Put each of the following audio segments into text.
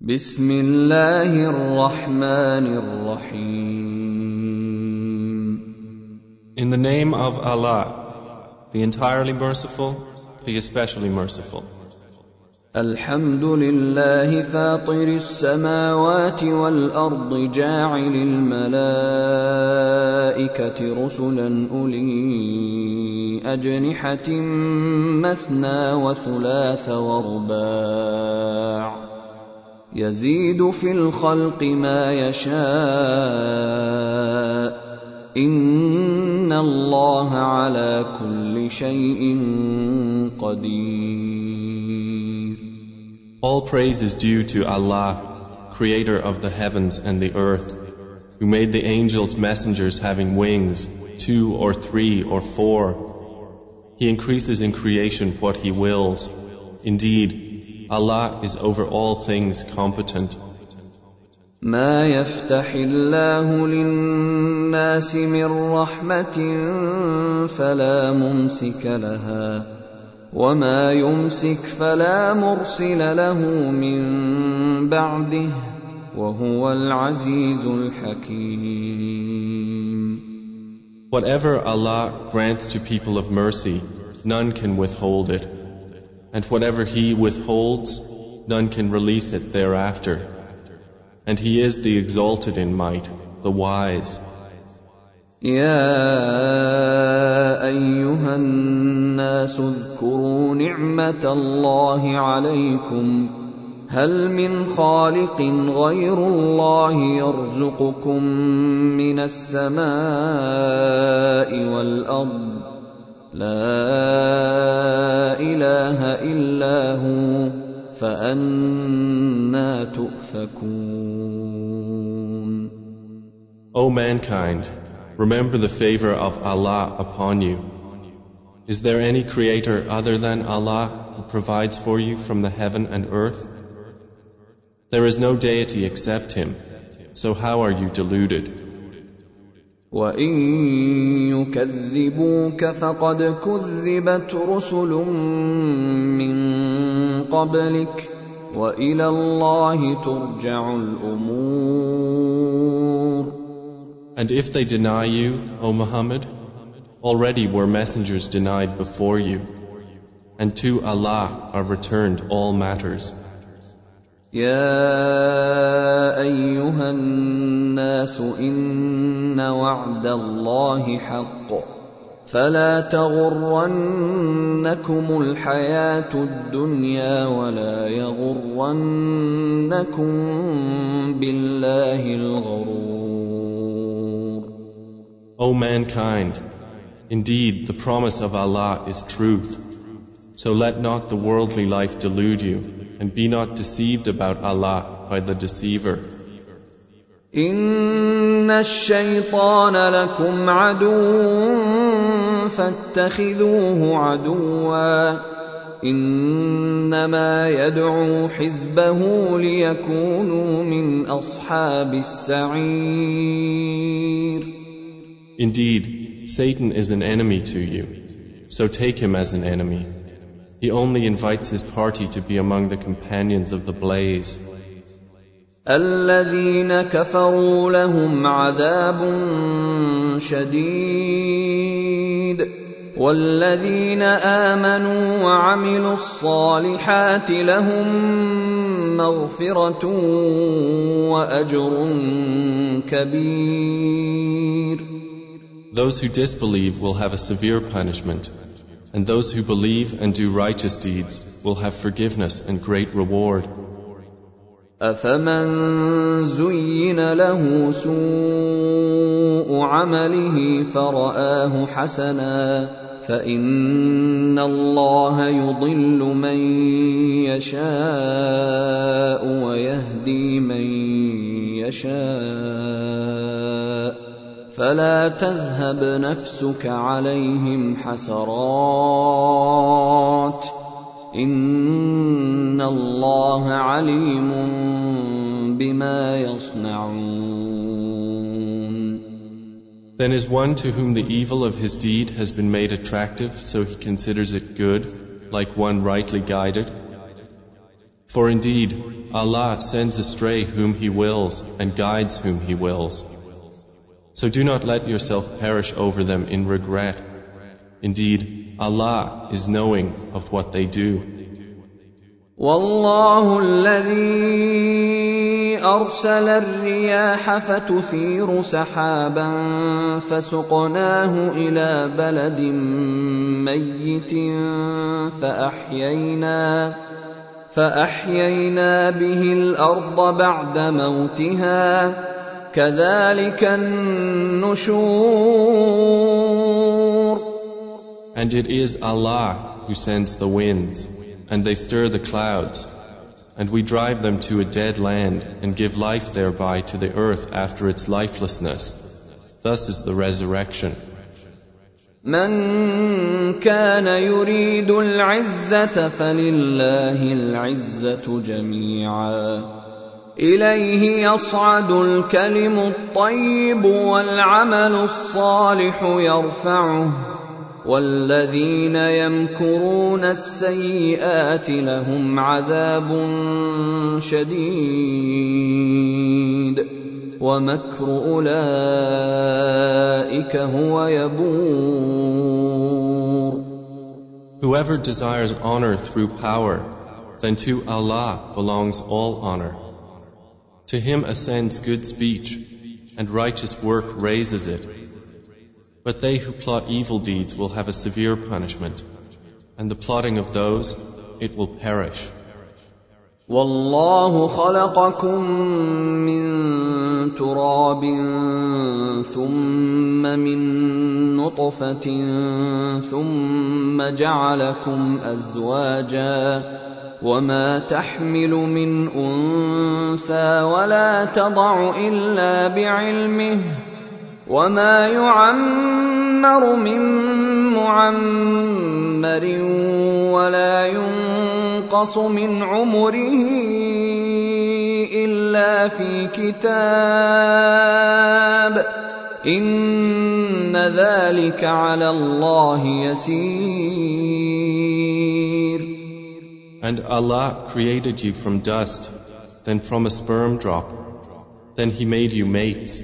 بسم الله الرحمن الرحيم In the name of Allah, the entirely merciful, the especially merciful. الحمد لله فاطر السماوات والارض جاعل الملائكه رسلا اولي اجنحه مثنى وثلاث ورباع يزيد في الخلق ما يشاء ان الله على كل شيء قدير All praise is due to Allah, creator of the heavens and the earth, who made the angels messengers having wings, two or three or four. He increases in creation what He wills. Indeed, Allah is over all things competent. ما يفتح الله للناس من رحمة فلا ممسك لها وما يمسك فلا مرسل له من بعده وهو العزيز الحكيم Whatever Allah grants to people of mercy, none can withhold it. And whatever He withholds, none can release it thereafter. And He is the exalted in might, the wise. يا ايها الناس اذكروا نعمه الله عليكم هل من خالق غير الله يرزقكم من السماء والارض لا اله الا هو فانا تؤفكون O mankind, remember the favor of Allah upon you. Is there any creator other than Allah who provides for you from the heaven and earth? There is no deity except Him, so how are you deluded? وان يكذبوك فقد كذبت رسل من قبلك والى الله ترجع الامور And if they deny you, O Muhammad, already were messengers denied before you, and to Allah are returned all matters. يا ايها الناس ان وعد الله حق فلا تغرنكم الحياة الدنيا ولا يغرنكم بالله الغرور O mankind, indeed the promise of Allah is truth. So let not the worldly life delude you, and be not deceived about Allah by the deceiver. ان الشيطان لكم عدو فاتخذوه عدوا انما يدعو حزبه ليكونوا من اصحاب السعير Indeed, Satan is an enemy to you, so take him as an enemy. He only invites his party to be among the companions of the blaze. الذين كفروا لهم عذاب شديد والذين امنوا وعملوا الصالحات لهم مغفره واجر كبير Those who disbelieve will have a severe punishment, and those who believe and do righteous deeds will have forgiveness and great reward. أفمن زين له سوء عمله فرآه حسنا فإن الله يضل من يشاء ويهدي من يشاء فلا تذهب نفسك عليهم حسرات ان الله عليم بما يصنعون Then is one to whom the evil of his deed has been made attractive, so he considers it good, like one rightly guided. For indeed, Allah sends astray whom He wills and guides whom He wills. So do not let yourself perish over them in regret. Indeed, Allah is knowing of what they do. والله الذي ارسل الرياح فتثير سحابا فسقناه الى بلد ميت فاحيينا فاحيينا به الارض بعد موتها كذلك النشور And it is Allah who sends the winds and they stir the clouds, and we drive them to a dead land and give life thereby to the earth after its lifelessness. Thus is the resurrection. من كان يريد العزة فلله العزة جميعا إليه يصعد الكلم الطيب والعمل الصالح يرفعه والذين يمكرون السيئات لهم عذاب شديد ومكر أولئك هو يبور Whoever desires honor through power, then to Allah belongs all honor. To him ascends good speech, and righteous work raises it. But they who plot evil deeds will have a severe punishment, and the plotting of those, it will perish. والله خلقكم من تراب ثم من نطفة ثم جعلكم أزواجا وما تحمل من أنثى ولا تضع إلا بعلمه وما يعمر من معمر ولا ينقص من عمره الا في كتاب ان ذلك على الله يسير And Allah created you from dust, then from a sperm drop. Then He made you mates.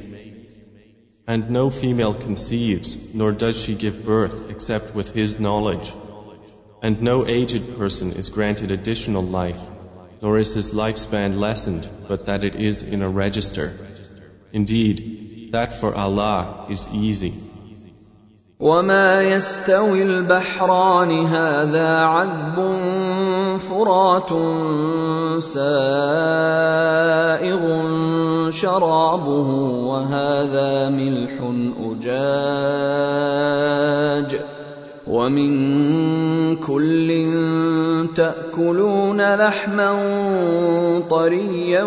And no female conceives, nor does she give birth except with his knowledge. And no aged person is granted additional life, nor is his lifespan lessened, but that it is in a register. Indeed, that for Allah is easy. وما يستوي البحران هذا عذب فرات سائغ شرابه وهذا ملح اجاج ومن كل تاكلون لحما طريا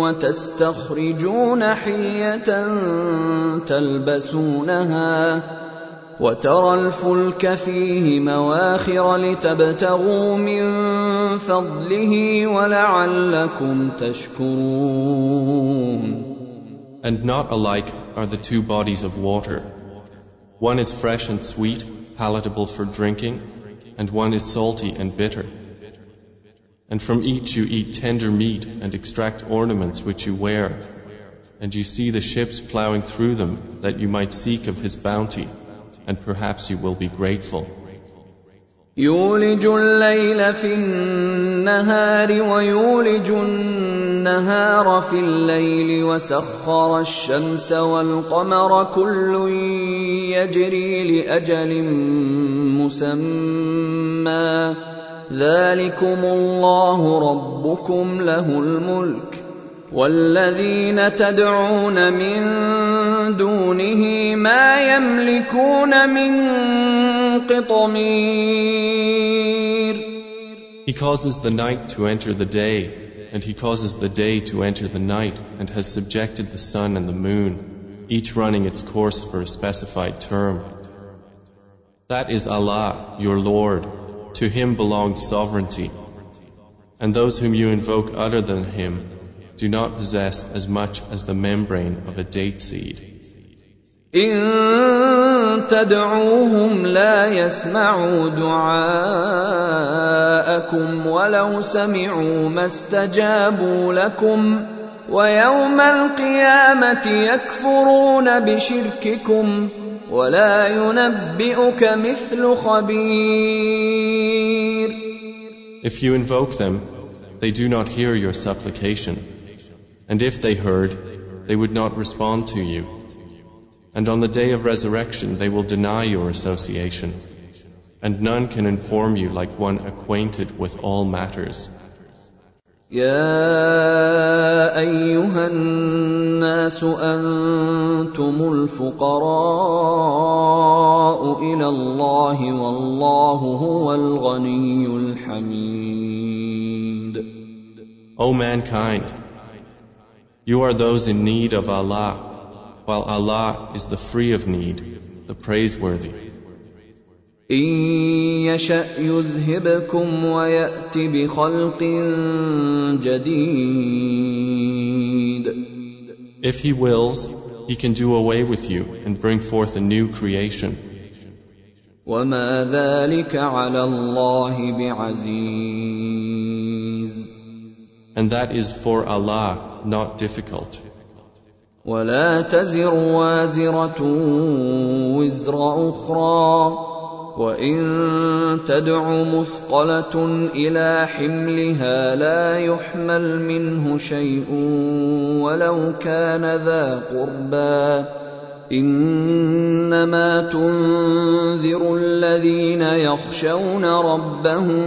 وتستخرجون حليه تلبسونها وترى الفلك فيه مواخر لتبتغوا من فضله ولعلكم تشكرون And not alike are the two bodies of water. One is fresh and sweet, palatable for drinking, and one is salty and bitter. And from each you eat tender meat and extract ornaments which you wear, and you see the ships plowing through them that you might seek of his bounty And perhaps you will be grateful. يولج الليل في النهار ويولج النهار في الليل وسخر الشمس والقمر كل يجري لأجل مسمى ذلكم الله ربكم له الملك والذين تدعون من دونه ما يملكون من قطمير He causes the night to enter the day, and he causes the day to enter the night, and has subjected the sun and the moon, each running its course for a specified term. That is Allah, your Lord. To Him belongs sovereignty. And those whom you invoke other than Him do not possess as much as the membrane of a date seed. إن تدعوهم لا يسمعوا دعاءكم ولو سمعوا ما استجابوا لكم ويوم القيامه يكفرون بشرككم ولا ينبئك مثل خبير If you invoke them, they do not hear your supplication. And if they heard, they would not respond to you. And on the day of resurrection, they will deny your association. And none can inform you like one acquainted with all matters. يا ايها الناس انتم الفقراء الى الله والله هو الغني الحميد O mankind, you are those in need of Allah, while Allah is the free of need, the praiseworthy. إن يشأ يذهبكم ويأت بخلق جديد If He wills, He can do away with you and bring forth a new creation. وما ذلك على الله بعزيز And that is for Allah not difficult. ولا تزر وازرة وزر أخرى وان تدع مثقله إلى حملها لا يحمل منه شيء ولو كان ذا قربى إنما تنذر الذين يخشون ربهم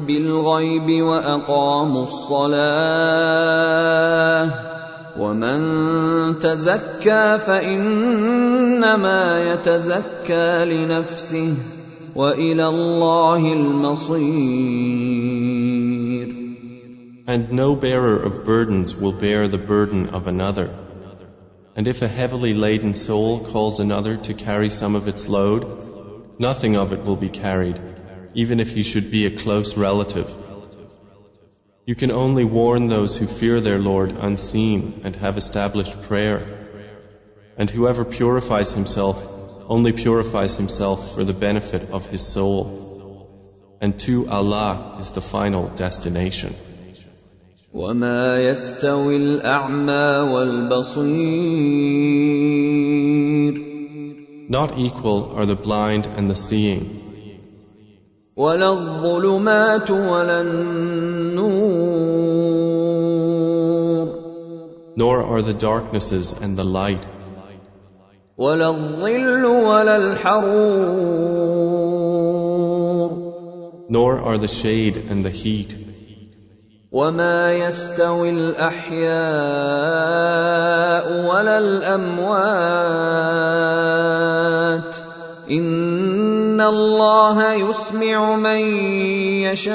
بالغيب وأقاموا الصلاة ومن تزكى فإنما يتزكى لنفسه وإلى الله المصير And no bearer of burdens will bear the burden of another. And if a heavily laden soul calls another to carry some of its load, nothing of it will be carried, even if he should be a close relative. You can only warn those who fear their Lord unseen and have established prayer. And whoever purifies himself only purifies himself for the benefit of his soul. And to Allah is the final destination. وما يستوي الأعمى والبصير Not equal are the blind and the seeing. ولا الظلمات ولا النور Nor are the darknesses and the light. ولا الظل ولا الحرور Nor are the shade and the heat. وما يستوي الأحياء ولا الأموات إن الله يسمع من يشاء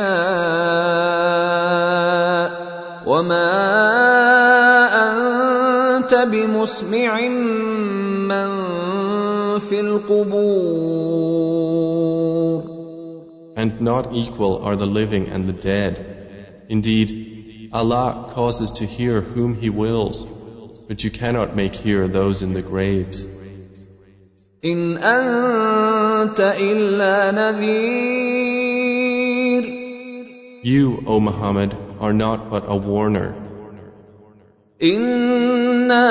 وما أنت بمسمع من في القبور And not equal are the living and the dead. Indeed, Allah causes to hear whom He wills, but you cannot make hear those in the graves. إن أنت إلا نذير You, O Muhammad, are not but a warner. إنا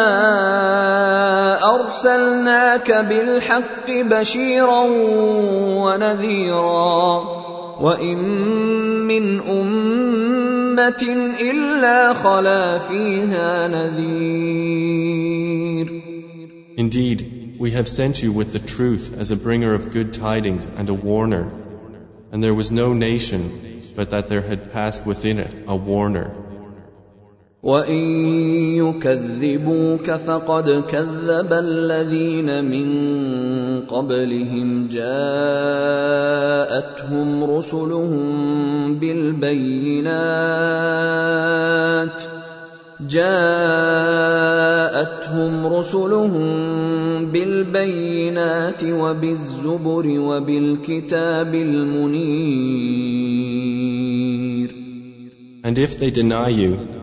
أرسلناك بالحق بشيرا ونذيرا وإن من أمة إلا خلا فيها نذير Indeed, we have sent you with the truth as a bringer of good tidings and a warner, and there was no nation but that there had passed within it a warner. وان يكذبوك فقد كذب الذين من قبلهم جاءتهم رسلهم بالبينات جاءتهم رسلهم بالبينات وبالزبر وبالكتاب المنير And if they deny you,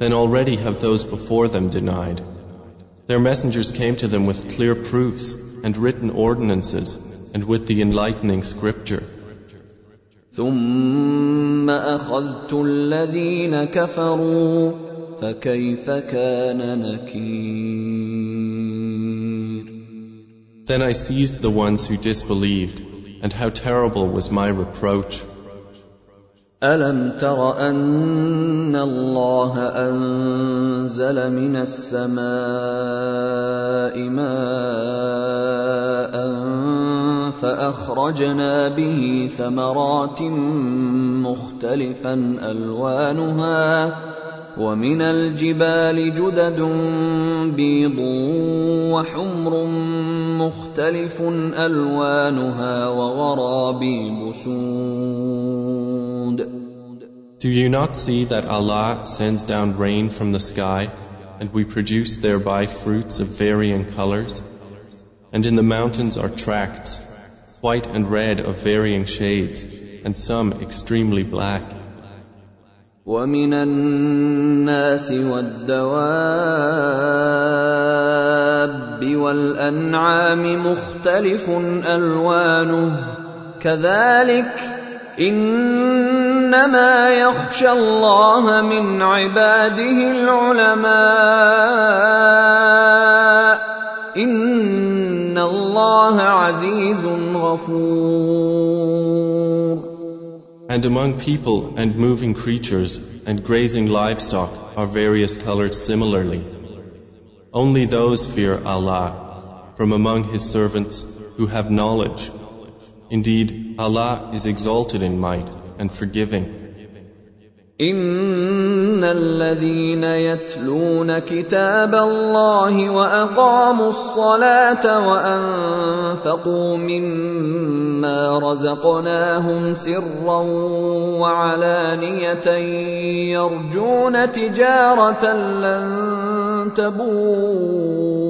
then already have those before them denied. Their messengers came to them with clear proofs and written ordinances and with the enlightening scripture. ثم اخذت الذين كفروا فكيف كان نكير Then I seized the ones who disbelieved, and how terrible was my reproach. ألم تر أن الله أنزل من السماء ماء فأخرجنا به ثمرات مختلفا ألوانها ومن الجبال جدد بيض وحمر مختلف الوانها وغرابيب سود Do you not see that Allah sends down rain from the sky and we produce thereby fruits of varying colors? And in the mountains are tracts, white and red of varying shades, and some extremely black. ومن الناس والدواب والانعام مختلف الوانه كذلك انما يخشى الله من عباده العلماء ان الله عزيز غفور And among people and moving creatures and grazing livestock are various colored similarly. Only those fear Allah from among His servants who have knowledge. Indeed, Allah is exalted in might and forgiving. ان الذين يتلون كتاب الله واقاموا الصلاه وانفقوا مما رزقناهم سرا وعلانيه يرجون تجاره لن تبور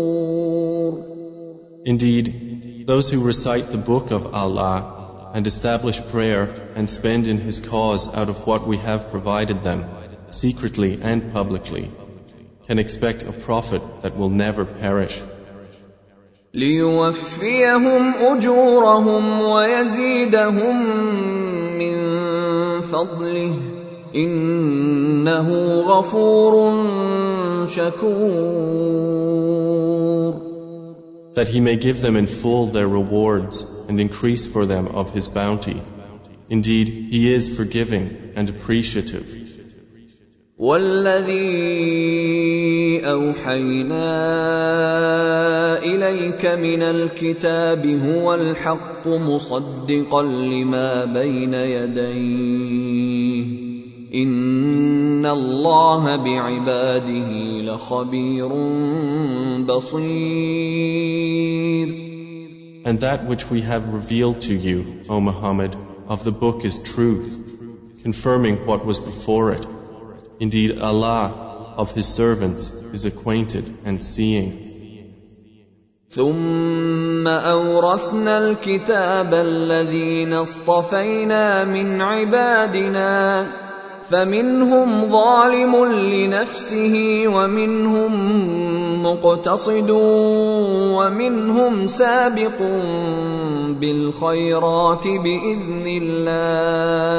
Indeed, those who recite the book of Allah and establish prayer and spend in His cause out of what we have provided them, secretly and publicly, can expect a profit that will never perish. ليوفيهم اجورهم ويزيدهم من فضله انه غفور شكور That He may give them in full their rewards and increase for them of His bounty. Indeed, He is forgiving and appreciative. والذي اوحينا اليك من الكتاب هو الحق مصدقا لما بين يديه ان الله بعباده لخبير بصير And that which we have revealed to you, O Muhammad, of the book is truth, confirming what was before it. Indeed, Allah of His servants is acquainted and seeing. ثم اورثنا الكتاب الذين اصطفينا من عبادنا فمنهم ظالم لنفسه ومنهم مقتصد ومنهم سابق بالخيرات باذن الله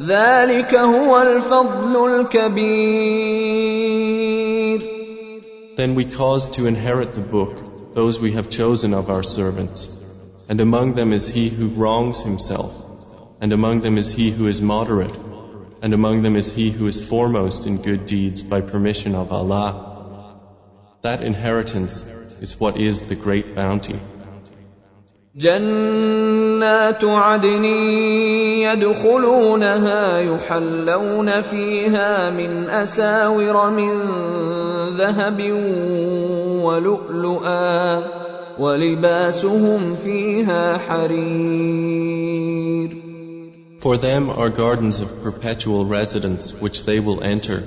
ذلك هو الفضل الكبير Then we caused to inherit the book those we have chosen of our servants. And among them is he who wrongs himself. And among them is he who is moderate. And among them is he who is foremost in good deeds by permission of Allah. That inheritance is what is the great bounty. جنات عدن يدخلونها يحلون فيها من اساور من ذهب ولؤلؤا ولباسهم فيها حرير For them are gardens of perpetual residence which they will enter.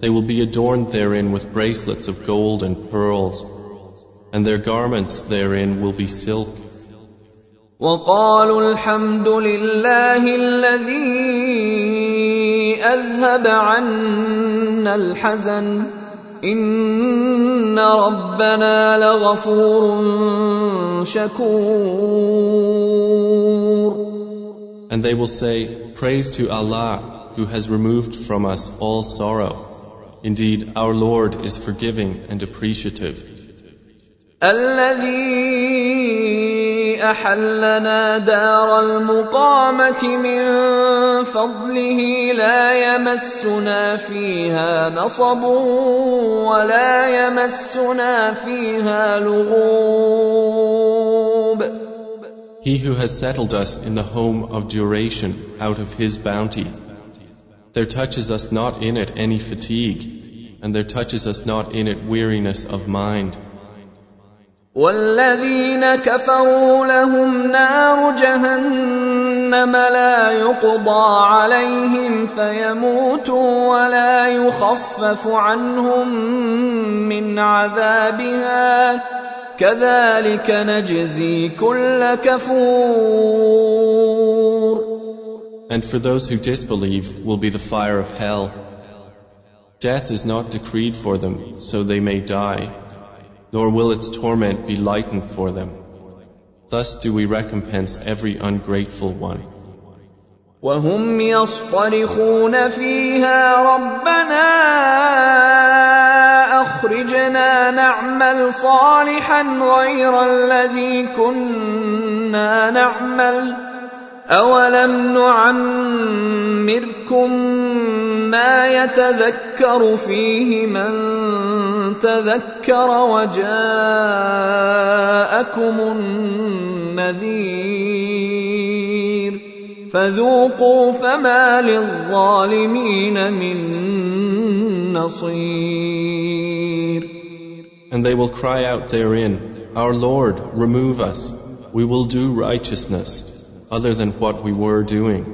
They will be adorned therein with bracelets of gold and pearls, and their garments therein will be silk. وقالوا الحمد لله الذي اذهب عنا الحزن ان ربنا لغفور شكور And they will say, Praise to Allah who has removed from us all sorrow. Indeed, our Lord is forgiving and appreciative. الذي احلنا دار المقامه من فضله لا يمسنا فيها نصب ولا يمسنا فيها لغوب He who has settled us in the home of duration out of his bounty, there touches us not in it any fatigue, and there touches us not in it weariness of mind. والذين كفروا لهم نار جهنم لا يقضى عليهم فيموتوا ولا يخفف عنهم من عذابها كذلك نجزي كل كفور And for those who disbelieve will be the fire of hell. Death is not decreed for them, so they may die, nor will its torment be lightened for them. Thus do we recompense every ungrateful one. وهم يصطرخون فيها ربنا اخرجنا نعمل صالحا غير الذي كنا نعمل اولم نعمركم ما يتذكر فيه من تذكر وجاءكم النذير فذوقوا فما للظالمين من نصير And they will cry out therein, Our Lord, remove us. We will do righteousness, other than what we were doing.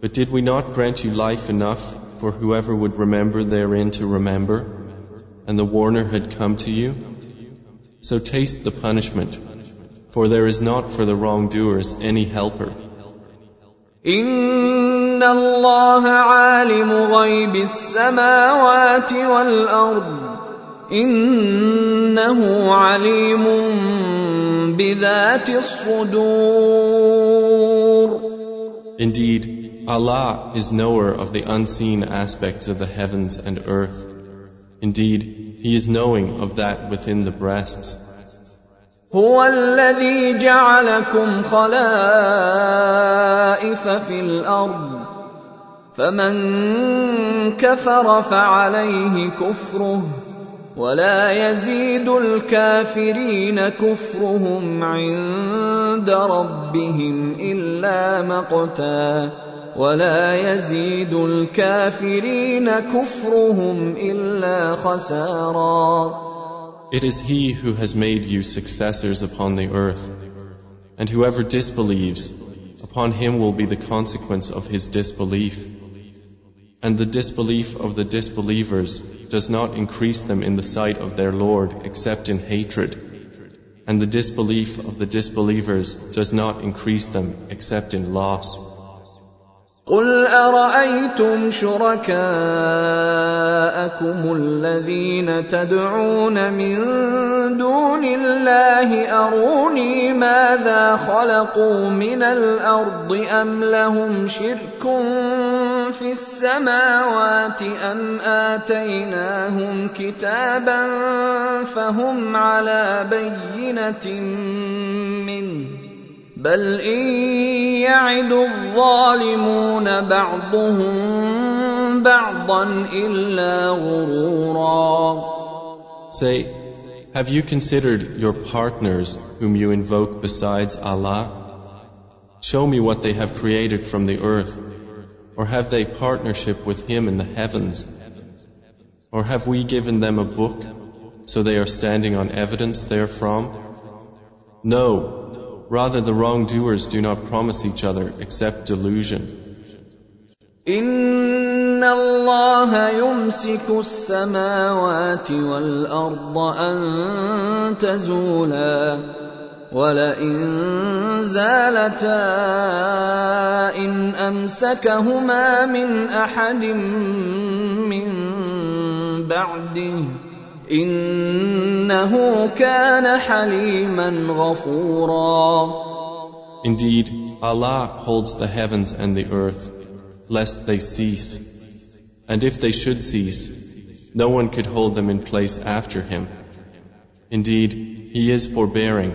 But did we not grant you life enough for whoever would remember therein to remember, and the warner had come to you? So taste the punishment, for there is not for the wrongdoers any helper. ان الله عالم غيب السماوات والارض انه عليم بذات الصدور Indeed, Allah is knower of the unseen aspects of the heavens and earth. Indeed, He is knowing of that within the breasts. هو الذي جعلكم خلائف في الارض فمن كفر فعليه كفره ولا يزيد الكافرين كفرهم عند ربهم الا مقتا ولا يزيد الكافرين كفرهم الا خسارا It is He who has made you successors upon the earth. And whoever disbelieves, upon him will be the consequence of his disbelief. And the disbelief of the disbelievers does not increase them in the sight of their Lord except in hatred. And the disbelief of the disbelievers does not increase them except in loss. قل ارايتم شركاءكم الذين تدعون من دون الله اروني ماذا خلقوا من الارض ام لهم شرك في السماوات ام اتيناهم كتابا فهم على بينه منه بل ان يعد الظالمون بعضهم بعضا الا غرورا Say, have you considered your partners whom you invoke besides Allah? Show me what they have created from the earth, or have they partnership with Him in the heavens? Or have we given them a book, so they are standing on evidence therefrom? No, Rather, the wrongdoers do not promise each other except delusion. ان الله يمسك السماوات والارض ان تزولا ولئن زالتا ان امسكهما من احد من بعده انه كان حليما غفورا Indeed, Allah holds the heavens and the earth, lest they cease. And if they should cease, no one could hold them in place after Him. Indeed, He is forbearing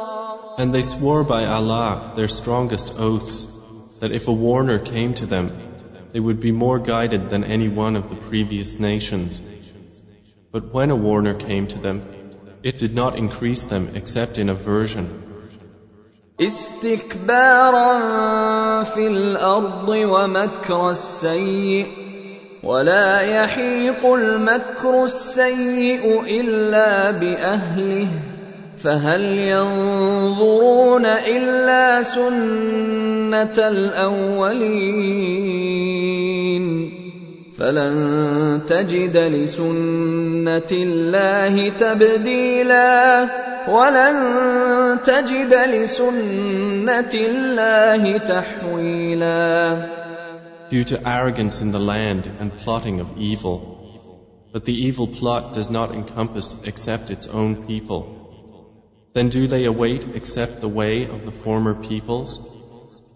And they swore by Allah their strongest oaths that if a warner came to them, they would be more guided than any one of the previous nations. But when a warner came to them, it did not increase them except in aversion. استكبارا في الارض ومكر السيء ولا يحيق المكر السيء الا باهله فهل ينظرون الا سنه الاولين فلن تجد لسنه الله تبديلا ولن تجد لسنه الله تحويلا Due to arrogance in the land and plotting of evil. But the evil plot does not encompass except its own people. Then do they await except the way of the former peoples?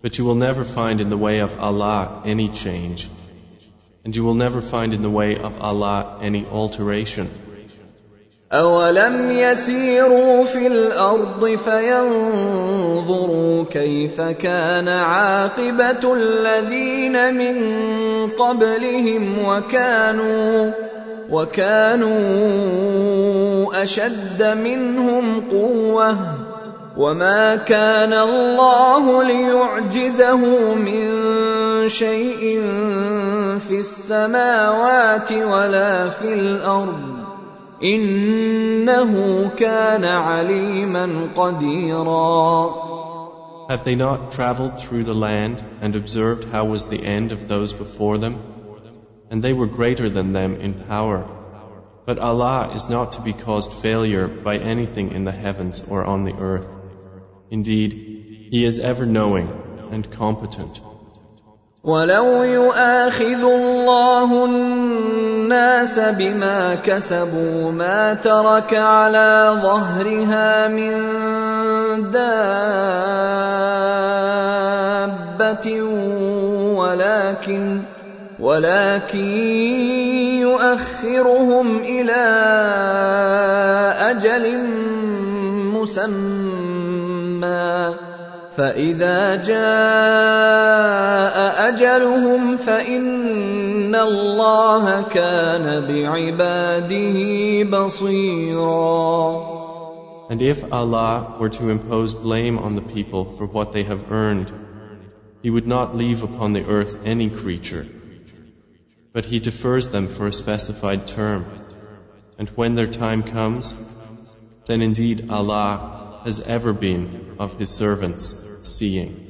But you will never find in the way of Allah any change. And you will never find in the way of Allah any alteration. أولم يسيروا في الأرض فينظروا كيف كان عاقبة الذين من قبلهم وكانوا وكانوا أشد منهم قوة وما كان الله ليعجزه من شيء في السماوات ولا في الأرض إنه كان عليما قديرا Have they not traveled through the land and observed how was the end of those before them? And they were greater than them in power. But Allah is not to be caused failure by anything in the heavens or on the earth. Indeed, He is ever knowing and competent. ولو يؤاخذ الله الناس بما كسبوا ما ترك على ظهرها من دابة ولكن ولكن يؤخرهم إلى أجل مسمى فاذا جاء اجلهم فان الله كان بعباده بصيرا And if Allah were to impose blame on the people for what they have earned, He would not leave upon the earth any creature. But He defers them for a specified term. And when their time comes, then indeed Allah has ever been of His servants seeing.